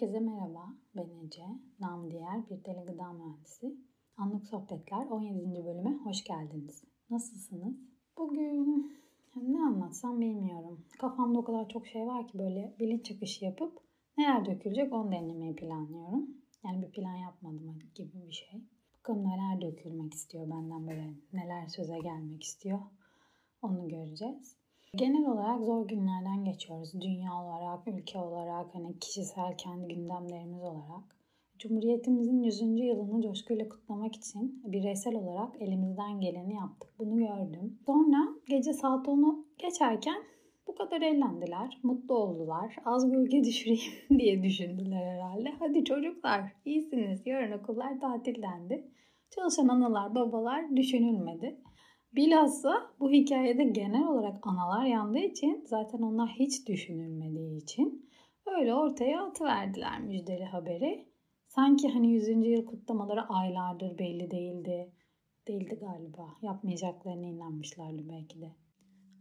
Herkese merhaba, ben Ece, nam diğer bir deli gıda mühendisi. Anlık Sohbetler 17. bölüme hoş geldiniz. Nasılsınız? Bugün ne anlatsam bilmiyorum. Kafamda o kadar çok şey var ki böyle bilinç çıkışı yapıp neler dökülecek onu denemeyi planlıyorum. Yani bir plan yapmadım gibi bir şey. Bakalım neler dökülmek istiyor benden böyle neler söze gelmek istiyor. Onu göreceğiz. Genel olarak zor günlerden geçiyoruz. Dünya olarak, ülke olarak, hani kişisel kendi gündemlerimiz olarak. Cumhuriyetimizin 100. yılını coşkuyla kutlamak için bireysel olarak elimizden geleni yaptık. Bunu gördüm. Sonra gece saat 10'u geçerken bu kadar eğlendiler, mutlu oldular. Az gölge düşüreyim diye düşündüler herhalde. Hadi çocuklar iyisiniz yarın okullar tatildendi. Çalışan analar babalar düşünülmedi. Bilhassa bu hikayede genel olarak analar yandığı için zaten onlar hiç düşünülmediği için öyle ortaya atıverdiler müjdeli haberi. Sanki hani 100. yıl kutlamaları aylardır belli değildi. Değildi galiba. Yapmayacaklarına inanmışlardı belki de.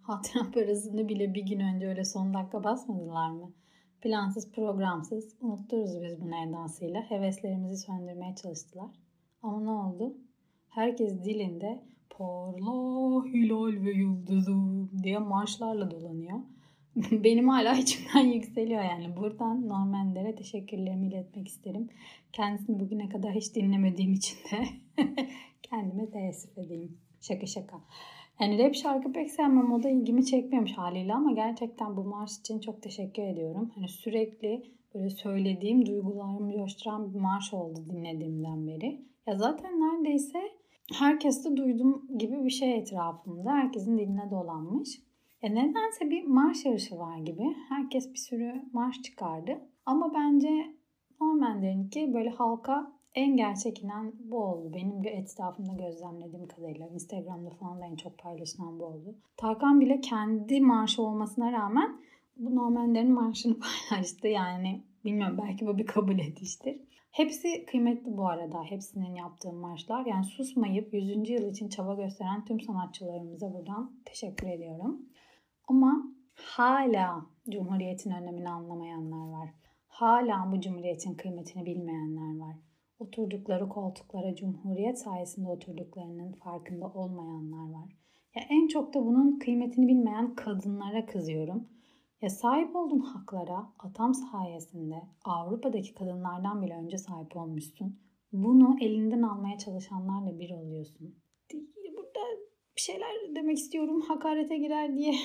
Hatıra parasını bile bir gün önce öyle son dakika basmadılar mı? Plansız programsız unutturuz biz bunu edasıyla. Heveslerimizi söndürmeye çalıştılar. Ama ne oldu? Herkes dilinde parla hilal ve yıldızım diye marşlarla dolanıyor. Benim hala içimden yükseliyor yani. Buradan Normanlere teşekkürlerimi iletmek isterim. Kendisini bugüne kadar hiç dinlemediğim için de kendime teessüf edeyim. Şaka şaka. Yani rap şarkı pek sevmem o da ilgimi çekmiyormuş haliyle ama gerçekten bu marş için çok teşekkür ediyorum. Hani sürekli böyle söylediğim duygularımı coşturan bir marş oldu dinlediğimden beri. Ya zaten neredeyse herkes de duydum gibi bir şey etrafımda. Herkesin diline dolanmış. E nedense bir marş yarışı var gibi. Herkes bir sürü marş çıkardı. Ama bence Norman'daki böyle halka en gerçek inen bu oldu. Benim etrafımda gözlemlediğim kadarıyla. Instagram'da falan da en çok paylaşılan bu oldu. Tarkan bile kendi marşı olmasına rağmen bu Normanlerin marşını paylaştı. Yani bilmiyorum belki bu bir kabul ediştir. Hepsi kıymetli bu arada. Hepsinin yaptığı marşlar. Yani susmayıp 100. yıl için çaba gösteren tüm sanatçılarımıza buradan teşekkür ediyorum. Ama hala Cumhuriyet'in önemini anlamayanlar var. Hala bu Cumhuriyet'in kıymetini bilmeyenler var. Oturdukları koltuklara Cumhuriyet sayesinde oturduklarının farkında olmayanlar var. Ya en çok da bunun kıymetini bilmeyen kadınlara kızıyorum. Ya sahip olduğun haklara atam sayesinde Avrupa'daki kadınlardan bile önce sahip olmuşsun. Bunu elinden almaya çalışanlarla bir oluyorsun. Burada bir şeyler demek istiyorum hakarete girer diye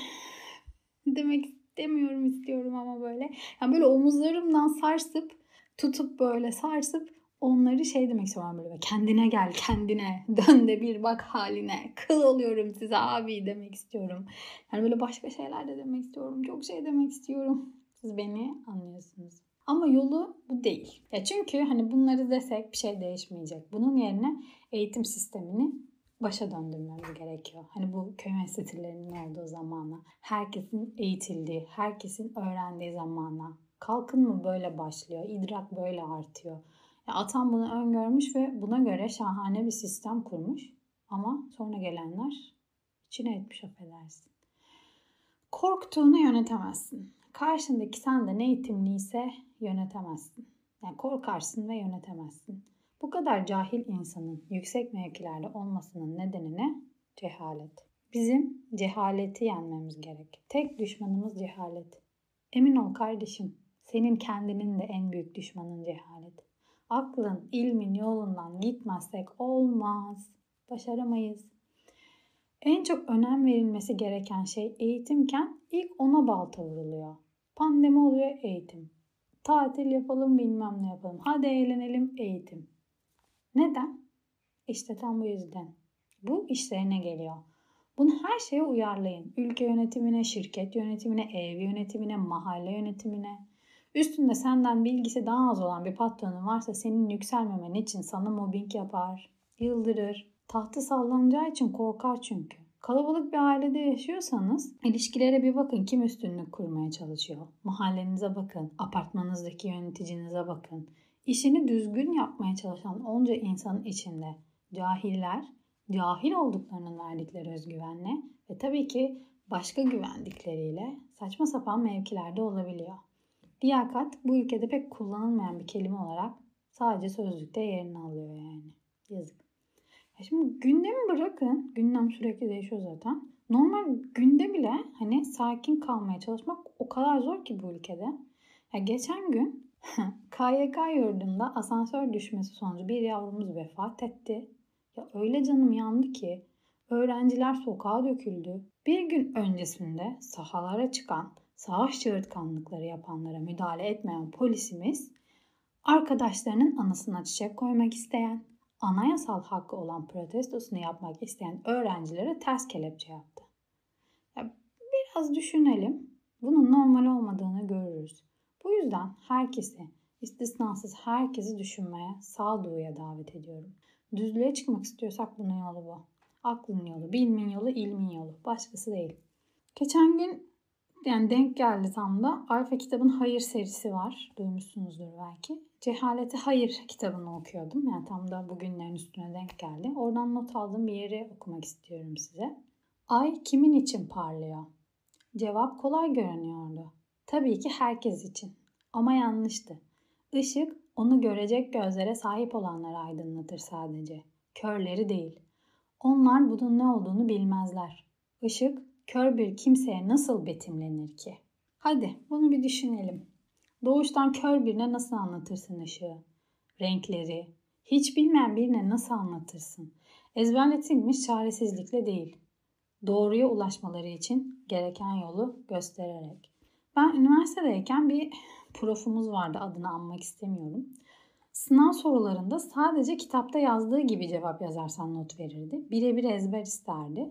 demek istemiyorum istiyorum ama böyle. Yani böyle omuzlarımdan sarsıp tutup böyle sarsıp onları şey demek istiyorum böyle kendine gel kendine dön de bir bak haline kıl oluyorum size abi demek istiyorum. Yani böyle başka şeyler de demek istiyorum çok şey demek istiyorum. Siz beni anlıyorsunuz. Ama yolu bu değil. Ya çünkü hani bunları desek bir şey değişmeyecek. Bunun yerine eğitim sistemini başa döndürmemiz gerekiyor. Hani bu köy enstitülerinin olduğu zamana, herkesin eğitildiği, herkesin öğrendiği zamana. Kalkınma böyle başlıyor, idrak böyle artıyor. Ya Atam bunu öngörmüş ve buna göre şahane bir sistem kurmuş. Ama sonra gelenler içine etmiş affedersin. Korktuğunu yönetemezsin. Karşındaki senden eğitimliyse yönetemezsin. Yani korkarsın ve yönetemezsin. Bu kadar cahil insanın yüksek mevkilerde olmasının nedeni ne? Cehalet. Bizim cehaleti yenmemiz gerek. Tek düşmanımız cehalet. Emin ol kardeşim, senin kendinin de en büyük düşmanın cehalet. Aklın, ilmin yolundan gitmezsek olmaz. Başaramayız. En çok önem verilmesi gereken şey eğitimken ilk ona balta vuruluyor. Pandemi oluyor eğitim. Tatil yapalım bilmem ne yapalım. Hadi eğlenelim eğitim. Neden? İşte tam bu yüzden. Bu işlerine geliyor. Bunu her şeye uyarlayın. Ülke yönetimine, şirket yönetimine, ev yönetimine, mahalle yönetimine. Üstünde senden bilgisi daha az olan bir patronun varsa senin yükselmemen için sana mobbing yapar, yıldırır. Tahtı sallanacağı için korkar çünkü. Kalabalık bir ailede yaşıyorsanız ilişkilere bir bakın kim üstünlük kurmaya çalışıyor. Mahallenize bakın, apartmanınızdaki yöneticinize bakın. İşini düzgün yapmaya çalışan onca insanın içinde cahiller, cahil olduklarının verdikleri özgüvenle ve tabii ki başka güvendikleriyle saçma sapan mevkilerde olabiliyor. Liyakat bu ülkede pek kullanılmayan bir kelime olarak sadece sözlükte yerini alıyor yani. Yazık. Ya şimdi gündemi bırakın. Gündem sürekli değişiyor zaten. Normal günde bile hani sakin kalmaya çalışmak o kadar zor ki bu ülkede. Ya geçen gün KYK yurdunda asansör düşmesi sonucu bir yavrumuz vefat etti. Ya öyle canım yandı ki öğrenciler sokağa döküldü. Bir gün öncesinde sahalara çıkan savaş çığırtkanlıkları yapanlara müdahale etmeyen polisimiz arkadaşlarının anısına çiçek koymak isteyen, anayasal hakkı olan protestosunu yapmak isteyen öğrencilere ters kelepçe yaptı. Ya biraz düşünelim. Bunun normal olmadığını görürüz. Bu yüzden herkesi, istisnasız herkesi düşünmeye, sağduyuya davet ediyorum. Düzlüğe çıkmak istiyorsak bunun yolu bu. Aklın yolu, bilmin yolu, ilmin yolu. Başkası değil. Geçen gün yani denk geldi tam da Alfa kitabın Hayır serisi var. Duymuşsunuzdur belki. Cehaleti Hayır kitabını okuyordum. Yani tam da bugünlerin üstüne denk geldi. Oradan not aldığım bir yeri okumak istiyorum size. Ay kimin için parlıyor? Cevap kolay görünüyordu. Tabii ki herkes için. Ama yanlıştı. Işık onu görecek gözlere sahip olanları aydınlatır sadece. Körleri değil. Onlar bunun ne olduğunu bilmezler. Işık kör bir kimseye nasıl betimlenir ki? Hadi bunu bir düşünelim. Doğuştan kör birine nasıl anlatırsın ışığı? Renkleri, hiç bilmeyen birine nasıl anlatırsın? Ezberletilmiş çaresizlikle değil. Doğruya ulaşmaları için gereken yolu göstererek. Ben üniversitedeyken bir profumuz vardı adını anmak istemiyorum. Sınav sorularında sadece kitapta yazdığı gibi cevap yazarsan not verirdi. Birebir ezber isterdi.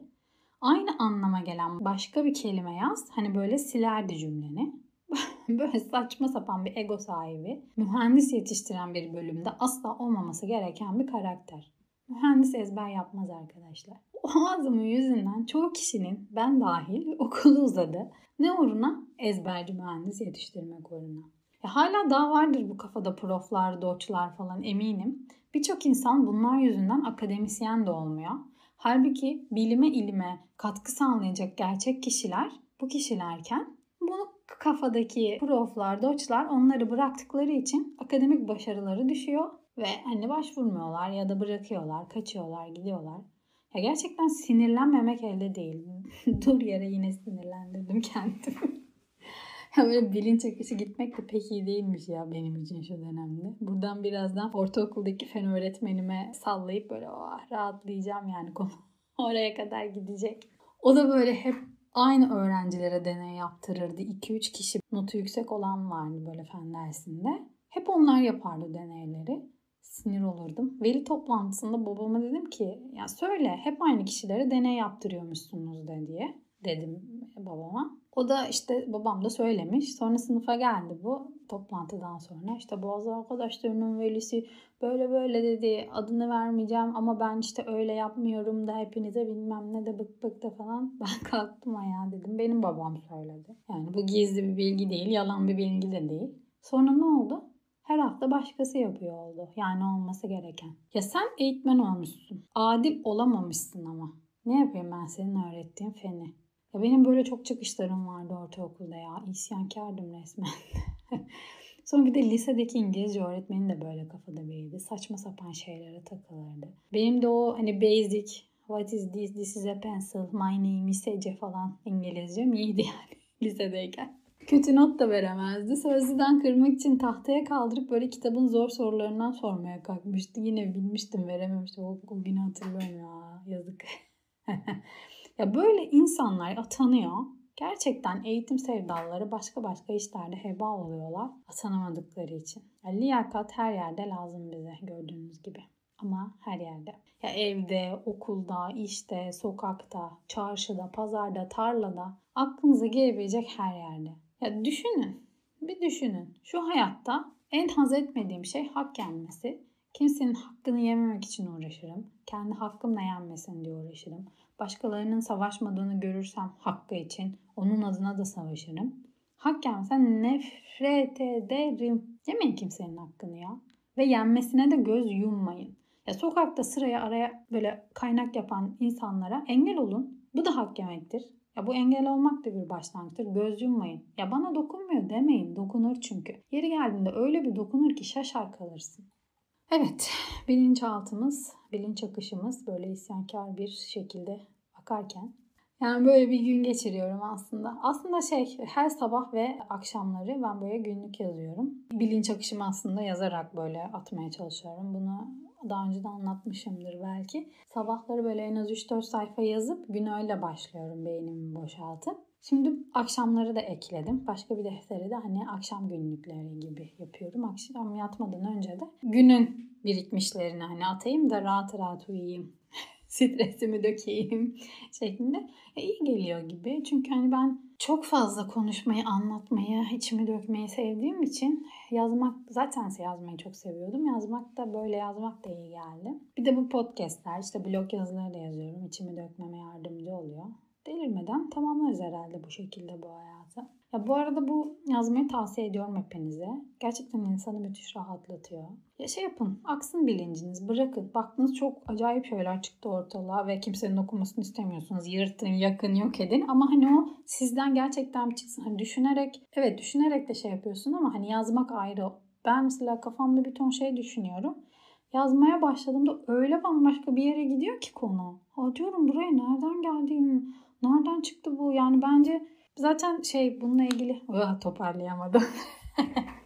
Aynı anlama gelen başka bir kelime yaz. Hani böyle silerdi cümleni. böyle saçma sapan bir ego sahibi, mühendis yetiştiren bir bölümde asla olmaması gereken bir karakter. Mühendis ezber yapmaz arkadaşlar. O ağzımın yüzünden çoğu kişinin ben dahil okulu uzadı. Ne uğruna? Ezberci mühendis yetiştirmek uğruna. Ya hala daha vardır bu kafada proflar, doçlar falan eminim. Birçok insan bunlar yüzünden akademisyen de olmuyor. Halbuki bilime ilime katkı sağlayacak gerçek kişiler bu kişilerken bu kafadaki proflar, doçlar onları bıraktıkları için akademik başarıları düşüyor ve hani başvurmuyorlar ya da bırakıyorlar, kaçıyorlar, gidiyorlar. Ya gerçekten sinirlenmemek elde değil. Dur yere yine sinirlendirdim kendimi. böyle bilinç akışı gitmek de pek iyi değilmiş ya benim için şu dönemde. Buradan birazdan ortaokuldaki fen öğretmenime sallayıp böyle oh, rahatlayacağım yani konu oraya kadar gidecek. O da böyle hep aynı öğrencilere deney yaptırırdı. 2-3 kişi notu yüksek olan vardı böyle fen dersinde. Hep onlar yapardı deneyleri. Sinir olurdum. Veli toplantısında babama dedim ki ya söyle hep aynı kişilere deney yaptırıyormuşsunuz de diye dedim babama. O da işte babam da söylemiş. Sonra sınıfa geldi bu toplantıdan sonra. İşte bazı arkadaşlarının velisi böyle böyle dedi adını vermeyeceğim ama ben işte öyle yapmıyorum da hepinize bilmem ne de bık bık da falan. Ben kalktım ayağa dedim. Benim babam söyledi. Yani bu gizli bir bilgi değil, yalan bir bilgi de değil. Sonra ne oldu? Her hafta başkası yapıyor oldu. Yani olması gereken. Ya sen eğitmen olmuşsun. Adil olamamışsın ama. Ne yapayım ben senin öğrettiğin feni? Ya benim böyle çok çıkışlarım vardı ortaokulda ya. İsyankardım resmen. Sonra bir de lisedeki İngilizce öğretmeni de böyle kafada biriydi. Saçma sapan şeylere takılırdı. Benim de o hani basic what is this, this is a pencil, my name is Ece falan İngilizcem iyiydi yani lisedeyken. Kötü not da veremezdi. Sözlüden kırmak için tahtaya kaldırıp böyle kitabın zor sorularından sormaya kalkmıştı. Yine bilmiştim verememiştim. O, o günü hatırlıyorum ya yazık. ya böyle insanlar atanıyor Gerçekten eğitim sevdalıları başka başka işlerde heba oluyorlar atanamadıkları için. Yani liyakat her yerde lazım bize gördüğünüz gibi. Ama her yerde. Ya evde, okulda, işte, sokakta, çarşıda, pazarda, tarlada aklınıza gelebilecek her yerde. Ya düşünün. Bir düşünün. Şu hayatta en haz etmediğim şey hak yenmesi. Kimsenin hakkını yememek için uğraşırım. Kendi hakkımla yenmesin diye uğraşırım. Başkalarının savaşmadığını görürsem hakkı için onun adına da savaşırım. Hak yenmesen nefret ederim. Yemeyin kimsenin hakkını ya. Ve yenmesine de göz yummayın. Ya sokakta sıraya araya böyle kaynak yapan insanlara engel olun. Bu da hak yemektir. Ya bu engel olmak da bir başlangıçtır. Göz yummayın. Ya bana dokunmuyor demeyin. Dokunur çünkü. Yeri geldiğinde öyle bir dokunur ki şaşar kalırsın. Evet, bilinçaltımız, bilinç akışımız böyle isyankar bir şekilde akarken yani böyle bir gün geçiriyorum aslında. Aslında şey her sabah ve akşamları ben böyle günlük yazıyorum. Bilinç akışımı aslında yazarak böyle atmaya çalışıyorum. Bunu daha önce de anlatmışımdır belki. Sabahları böyle en az 3-4 sayfa yazıp gün öyle başlıyorum beynimi boşaltıp. Şimdi akşamları da ekledim. Başka bir defteri de hani akşam günlükleri gibi yapıyorum. Akşam yatmadan önce de günün birikmişlerini hani atayım da rahat rahat uyuyayım stresimi dökeyim şeklinde e, iyi geliyor gibi. Çünkü hani ben çok fazla konuşmayı, anlatmayı, içimi dökmeyi sevdiğim için yazmak zaten yazmayı çok seviyordum. Yazmak da böyle yazmak da iyi geldi. Bir de bu podcastler işte blog yazıları da yazıyorum. İçimi dökmeme yardımcı oluyor. Delirmeden tamamlarız herhalde bu şekilde bu hayatı. Ya bu arada bu yazmayı tavsiye ediyorum hepinize. Gerçekten insanı müthiş rahatlatıyor. Ya şey yapın, aksın bilinciniz, bırakın. Baktınız çok acayip şeyler çıktı ortalığa ve kimsenin okumasını istemiyorsunuz. Yırtın, yakın, yok edin. Ama hani o sizden gerçekten çıksın. Hani düşünerek, evet düşünerek de şey yapıyorsun ama hani yazmak ayrı. Ben mesela kafamda bir ton şey düşünüyorum. Yazmaya başladığımda öyle bambaşka bir yere gidiyor ki konu. Ha diyorum buraya nereden geldiğim, nereden çıktı bu? Yani bence Zaten şey bununla ilgili toparlayamadım.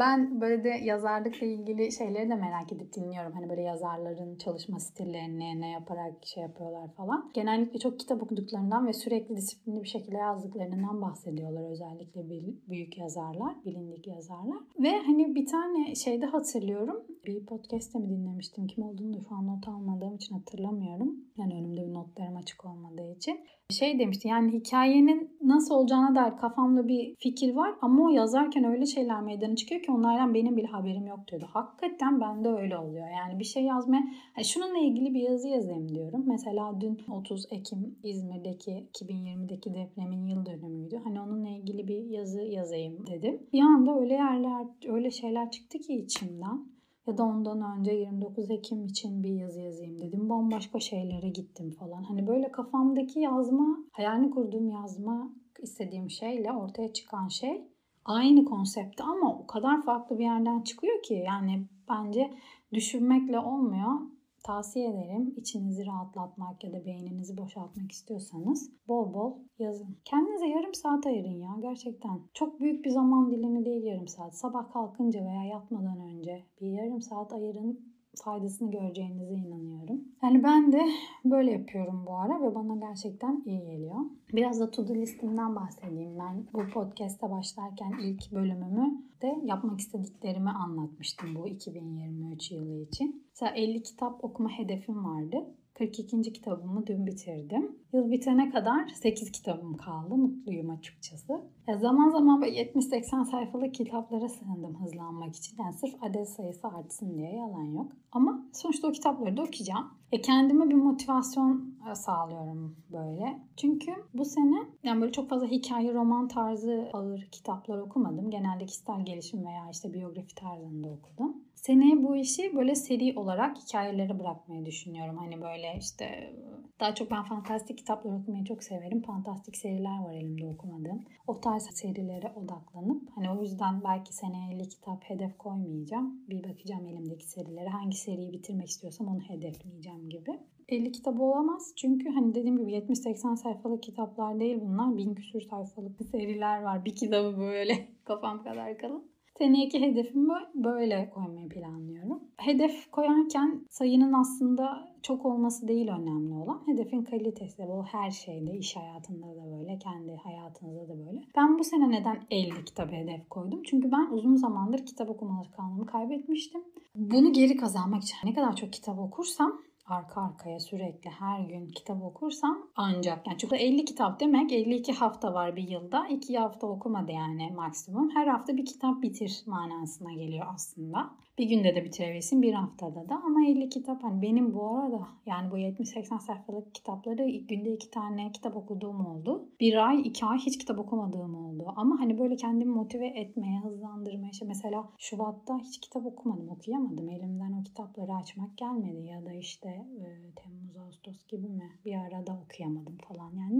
ben böyle de yazarlıkla ilgili şeyleri de merak edip dinliyorum. Hani böyle yazarların çalışma stillerini ne yaparak şey yapıyorlar falan. Genellikle çok kitap okuduklarından ve sürekli disiplinli bir şekilde yazdıklarından bahsediyorlar. Özellikle büyük yazarlar, bilindik yazarlar. Ve hani bir tane şeyde hatırlıyorum. Bir podcast'te mi dinlemiştim? Kim olduğunu da şu an not almadığım için hatırlamıyorum. Yani önümde bir notlarım açık olmadığı için. Şey demişti yani hikayenin nasıl olacağına dair kafamda bir fikir var ama o yazarken öyle şeyler meydana çıkıyor ki onlardan benim bile haberim yok diyordu. Hakikaten bende öyle oluyor. Yani bir şey yazmaya, yani şununla ilgili bir yazı yazayım diyorum. Mesela dün 30 Ekim İzmir'deki 2020'deki depremin yıl dönümüydü. Hani onunla ilgili bir yazı yazayım dedim. Bir anda öyle yerler, öyle şeyler çıktı ki içimden. Ya da ondan önce 29 Ekim için bir yazı yazayım dedim. Bambaşka şeylere gittim falan. Hani böyle kafamdaki yazma, hayalini kurduğum yazma istediğim şeyle ortaya çıkan şey aynı konsepti ama o kadar farklı bir yerden çıkıyor ki yani bence düşünmekle olmuyor tavsiye ederim. İçinizi rahatlatmak ya da beyninizi boşaltmak istiyorsanız bol bol yazın. Kendinize yarım saat ayırın ya gerçekten. Çok büyük bir zaman dilimi değil yarım saat. Sabah kalkınca veya yatmadan önce bir yarım saat ayırın faydasını göreceğinize inanıyorum. Yani ben de böyle yapıyorum bu ara ve bana gerçekten iyi geliyor. Biraz da to-do listimden bahsedeyim. Ben bu podcast'a başlarken ilk bölümümü de yapmak istediklerimi anlatmıştım bu 2023 yılı için. Mesela 50 kitap okuma hedefim vardı. 42. kitabımı dün bitirdim. Yıl bitene kadar 8 kitabım kaldı. Mutluyum açıkçası. Ya zaman zaman böyle 70-80 sayfalık kitaplara sığındım hızlanmak için. Yani sırf adet sayısı artsın diye yalan yok. Ama sonuçta o kitapları da okuyacağım. E kendime bir motivasyon e, sağlıyorum böyle. Çünkü bu sene yani böyle çok fazla hikaye, roman tarzı ağır kitaplar okumadım. Genelde kişisel gelişim veya işte biyografi tarzında okudum. Seneye bu işi böyle seri olarak hikayelere bırakmayı düşünüyorum. Hani böyle işte daha çok ben fantastik kitaplar okumayı çok severim. Fantastik seriler var elimde okumadığım. O tarz serilere odaklanıp hani o yüzden belki seneye 50 kitap hedef koymayacağım. Bir bakacağım elimdeki serilere. Hangi seriyi bitirmek istiyorsam onu hedefleyeceğim gibi. 50 kitap olamaz. Çünkü hani dediğim gibi 70-80 sayfalık kitaplar değil bunlar. Bin küsür sayfalık seriler var. Bir kitabı böyle kafam kadar kalın. Seneki hedefimi böyle koymayı planlıyorum. Hedef koyarken sayının aslında çok olması değil önemli olan. Hedefin kalitesi bu her şeyde, iş hayatında da böyle, kendi hayatınızda da böyle. Ben bu sene neden 50 kitap hedef koydum? Çünkü ben uzun zamandır kitap okuma alışkanlığımı kaybetmiştim. Bunu geri kazanmak için ne kadar çok kitap okursam arka arkaya sürekli her gün kitap okursam ancak yani çünkü 50 kitap demek 52 hafta var bir yılda 2 hafta okumadı yani maksimum her hafta bir kitap bitir manasına geliyor aslında. Bir günde de bitirebilirsin bir haftada da. Ama 50 kitap hani benim bu arada yani bu 70-80 sayfalık kitapları ilk günde iki tane kitap okuduğum oldu. Bir ay iki ay hiç kitap okumadığım oldu. Ama hani böyle kendimi motive etmeye hızlandırmaya işte mesela Şubat'ta hiç kitap okumadım okuyamadım. Elimden o kitapları açmak gelmedi. Ya da işte e, Temmuz Ağustos gibi mi? Bir arada okuyamadım falan. Yani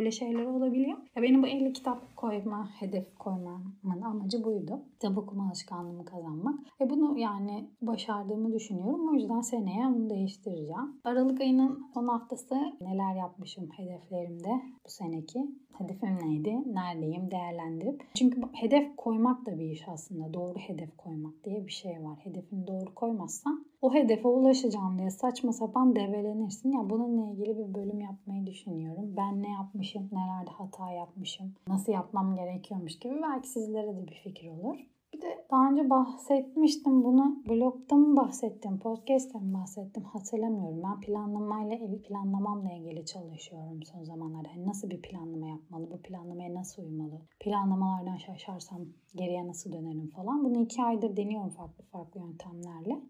böyle şeyler olabiliyor. Ya benim bu 50 kitap koyma hedef koymamın amacı buydu. Kitap okuma alışkanlığımı kazanmak. Ve bunu yani başardığımı düşünüyorum. O yüzden seneye onu değiştireceğim. Aralık ayının son haftası neler yapmışım hedeflerimde bu seneki. Hedefim neydi? Neredeyim? Değerlendirip. Çünkü hedef koymak da bir iş aslında. Doğru hedef koymak diye bir şey var. Hedefini doğru koymazsan o hedefe ulaşacağım diye saçma sapan develenirsin. Ya bununla ilgili bir bölüm yapmayı düşünüyorum. Ben ne yapmışım, nelerde hata yapmışım, nasıl yapmam gerekiyormuş gibi belki sizlere de bir fikir olur. Bir de daha önce bahsetmiştim bunu. Blogda mı bahsettim, podcast'te mi bahsettim hatırlamıyorum. Ben planlamayla, planlamamla ilgili çalışıyorum son zamanlarda. Yani nasıl bir planlama yapmalı, bu planlamaya nasıl uymalı, planlamalardan şaşarsam geriye nasıl dönerim falan. Bunu iki aydır deniyorum farklı farklı yöntemlerle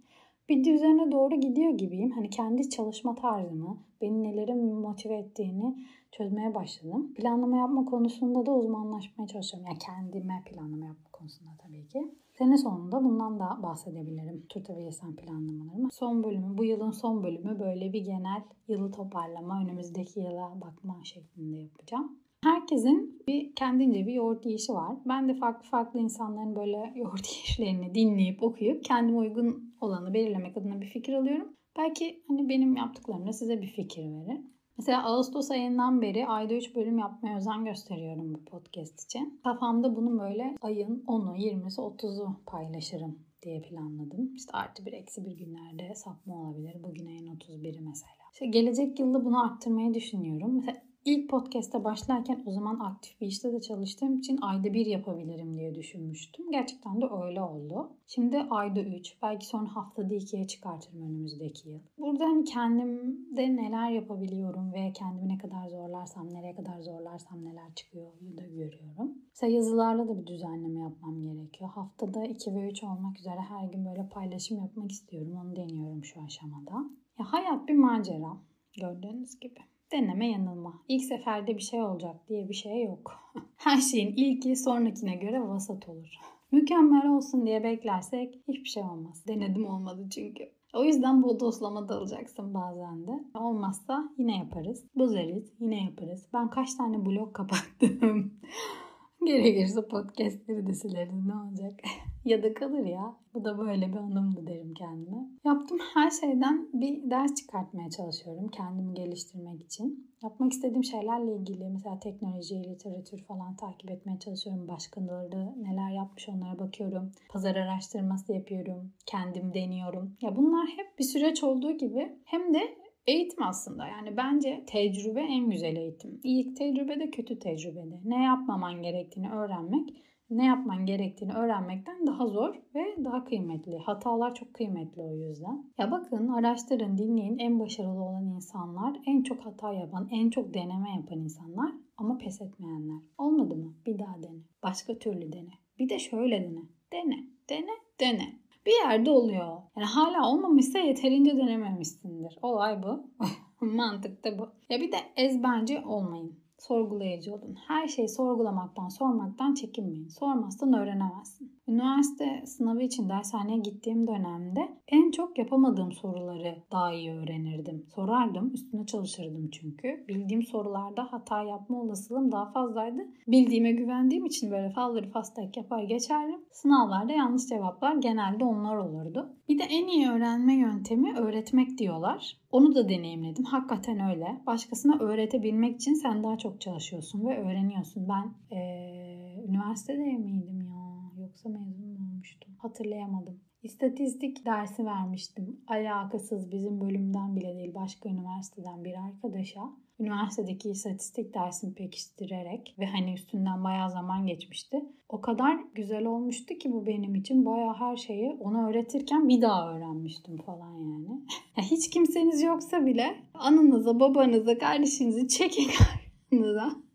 bir düzene doğru gidiyor gibiyim. Hani kendi çalışma tarzımı, beni nelerin motive ettiğini çözmeye başladım. Planlama yapma konusunda da uzmanlaşmaya çalışıyorum. Yani kendime planlama yapma konusunda tabii ki. Sene sonunda bundan da bahsedebilirim. Tutabilirsem planlamalarımı. Son bölümü, bu yılın son bölümü böyle bir genel yılı toparlama, önümüzdeki yıla bakma şeklinde yapacağım. Herkesin bir kendince bir yoğurt yiyişi var. Ben de farklı farklı insanların böyle yoğurt yiyişlerini dinleyip okuyup kendime uygun olanı belirlemek adına bir fikir alıyorum. Belki hani benim yaptıklarımda size bir fikir verir. Mesela Ağustos ayından beri ayda 3 bölüm yapmaya özen gösteriyorum bu podcast için. Kafamda bunu böyle ayın 10'u, 20'si, 30'u paylaşırım diye planladım. İşte artı bir eksi bir günlerde sapma olabilir. Bugün ayın 31'i mesela. İşte gelecek yılda bunu arttırmayı düşünüyorum. Mesela İlk podcast'te başlarken o zaman aktif bir işte de çalıştığım için ayda bir yapabilirim diye düşünmüştüm. Gerçekten de öyle oldu. Şimdi ayda üç, belki sonra haftada ikiye çıkartırım önümüzdeki yıl. Burada hani kendimde neler yapabiliyorum ve kendimi ne kadar zorlarsam, nereye kadar zorlarsam neler çıkıyor da görüyorum. Mesela yazılarla da bir düzenleme yapmam gerekiyor. Haftada 2 ve 3 olmak üzere her gün böyle paylaşım yapmak istiyorum. Onu deniyorum şu aşamada. Ya hayat bir macera gördüğünüz gibi deneme yanılma. İlk seferde bir şey olacak diye bir şey yok. Her şeyin ilki sonrakine göre vasat olur. Mükemmel olsun diye beklersek hiçbir şey olmaz. Denedim olmadı çünkü. O yüzden bu doslama dalacaksın bazen de. Olmazsa yine yaparız. Bozarız yine yaparız. Ben kaç tane blog kapattım. Gerekirse podcastleri de sileriz ne olacak. ya da kalır ya. Bu da böyle bir anımdı derim kendime. Yaptığım her şeyden bir ders çıkartmaya çalışıyorum kendimi geliştirmek için. Yapmak istediğim şeylerle ilgili mesela teknoloji, literatür falan takip etmeye çalışıyorum. Başkaları neler yapmış onlara bakıyorum. Pazar araştırması yapıyorum. Kendim deniyorum. Ya bunlar hep bir süreç olduğu gibi hem de Eğitim aslında yani bence tecrübe en güzel eğitim. İyi tecrübe de kötü tecrübe de. Ne yapmaman gerektiğini öğrenmek, ne yapman gerektiğini öğrenmekten daha zor ve daha kıymetli. Hatalar çok kıymetli o yüzden. Ya bakın, araştırın, dinleyin. En başarılı olan insanlar, en çok hata yapan, en çok deneme yapan insanlar ama pes etmeyenler. Olmadı mı? Bir daha dene. Başka türlü dene. Bir de şöyle dene. Dene, dene, dene bir yerde oluyor. Yani hala olmamışsa yeterince denememişsindir. Olay bu. Mantık da bu. Ya bir de ezberci olmayın sorgulayıcı olun. Her şeyi sorgulamaktan, sormaktan çekinmeyin. Sormazsan öğrenemezsin. Üniversite sınavı için dershaneye gittiğim dönemde en çok yapamadığım soruları daha iyi öğrenirdim. Sorardım, üstüne çalışırdım çünkü. Bildiğim sorularda hata yapma olasılığım daha fazlaydı. Bildiğime güvendiğim için böyle fallırı fastak yapar geçerdim. Sınavlarda yanlış cevaplar genelde onlar olurdu. Bir de en iyi öğrenme yöntemi öğretmek diyorlar. Onu da deneyimledim. Hakikaten öyle. Başkasına öğretebilmek için sen daha çok çalışıyorsun ve öğreniyorsun. Ben ee, üniversitede miydim ya? Yoksa mezun mu olmuştum? Hatırlayamadım. İstatistik dersi vermiştim. Alakasız bizim bölümden bile değil başka üniversiteden bir arkadaşa üniversitedeki istatistik dersini pekiştirerek ve hani üstünden bayağı zaman geçmişti. O kadar güzel olmuştu ki bu benim için. Bayağı her şeyi ona öğretirken bir daha öğrenmiştim falan yani. Hiç kimseniz yoksa bile anınıza, babanıza, kardeşinizi çekin karşınıza.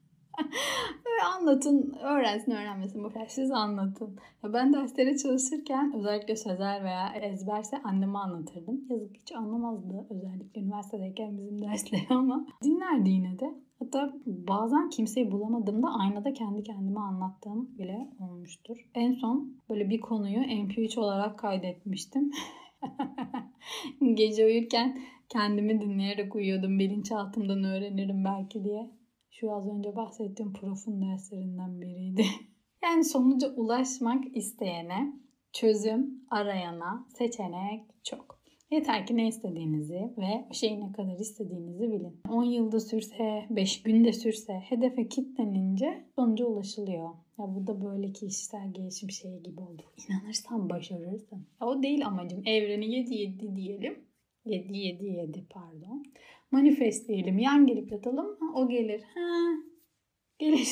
Böyle anlatın, öğrensin öğrenmesin kadar. Siz anlatın. Ya ben derslere çalışırken özellikle sözel veya ezberse anneme anlatırdım. Yazık hiç anlamazdı özellikle üniversitedeyken bizim dersleri ama dinlerdi yine de. Hatta bazen kimseyi bulamadığımda aynada kendi kendime anlattığım bile olmuştur. En son böyle bir konuyu MP3 olarak kaydetmiştim. Gece uyurken Kendimi dinleyerek uyuyordum. Bilinçaltımdan öğrenirim belki diye. Şu az önce bahsettiğim profun derslerinden biriydi. Yani sonuca ulaşmak isteyene, çözüm arayana seçenek çok. Yeter ki ne istediğinizi ve şeyi ne kadar istediğinizi bilin. 10 yılda sürse, 5 günde sürse hedefe kitlenince sonuca ulaşılıyor. Ya bu da böyle kişisel gelişim şeyi gibi oldu. İnanırsan başarırsın. Ya o değil amacım. Evreni 7-7 diyelim. 7-7-7 pardon. Manifestleyelim. Yan gelip yatalım. Ha, o gelir. Ha, gelir.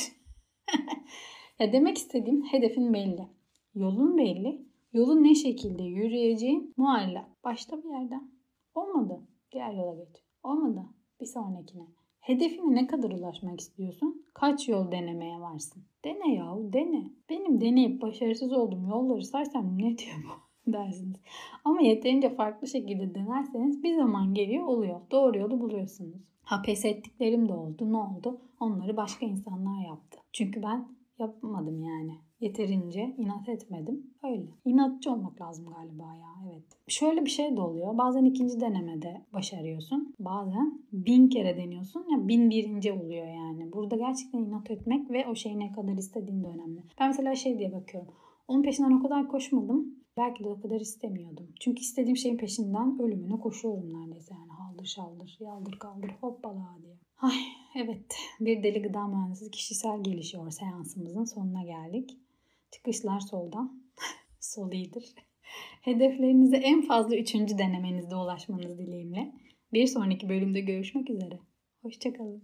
ya demek istediğim hedefin belli. Yolun belli. Yolun ne şekilde yürüyeceğin muallak. Başta bir yerden. Olmadı. Diğer yola geç. Olmadı. Bir sonrakine. Hedefine ne kadar ulaşmak istiyorsun? Kaç yol denemeye varsın? Dene yahu dene. Benim deneyip başarısız olduğum yolları saysam ne diyor bu dersiniz. Ama yeterince farklı şekilde denerseniz bir zaman geliyor oluyor. Doğru yolu buluyorsunuz. Ha pes ettiklerim de oldu. Ne oldu? Onları başka insanlar yaptı. Çünkü ben yapmadım yani. Yeterince inat etmedim. Öyle. İnatçı olmak lazım galiba ya. Evet. Şöyle bir şey de oluyor. Bazen ikinci denemede başarıyorsun. Bazen bin kere deniyorsun. Ya bin birinci oluyor yani. Burada gerçekten inat etmek ve o şeyi ne kadar istediğin de önemli. Ben mesela şey diye bakıyorum. Onun peşinden o kadar koşmadım. Belki de o kadar istemiyordum. Çünkü istediğim şeyin peşinden ölümüne koşuyorum neredeyse yani. Haldır şaldır, yaldır kaldır hoppala diye. Ay evet bir deli gıda mühendisi kişisel gelişiyor seansımızın sonuna geldik. Çıkışlar soldan. Sol iyidir. Hedeflerinize en fazla üçüncü denemenizde ulaşmanız dileğimle. Bir sonraki bölümde görüşmek üzere. Hoşçakalın.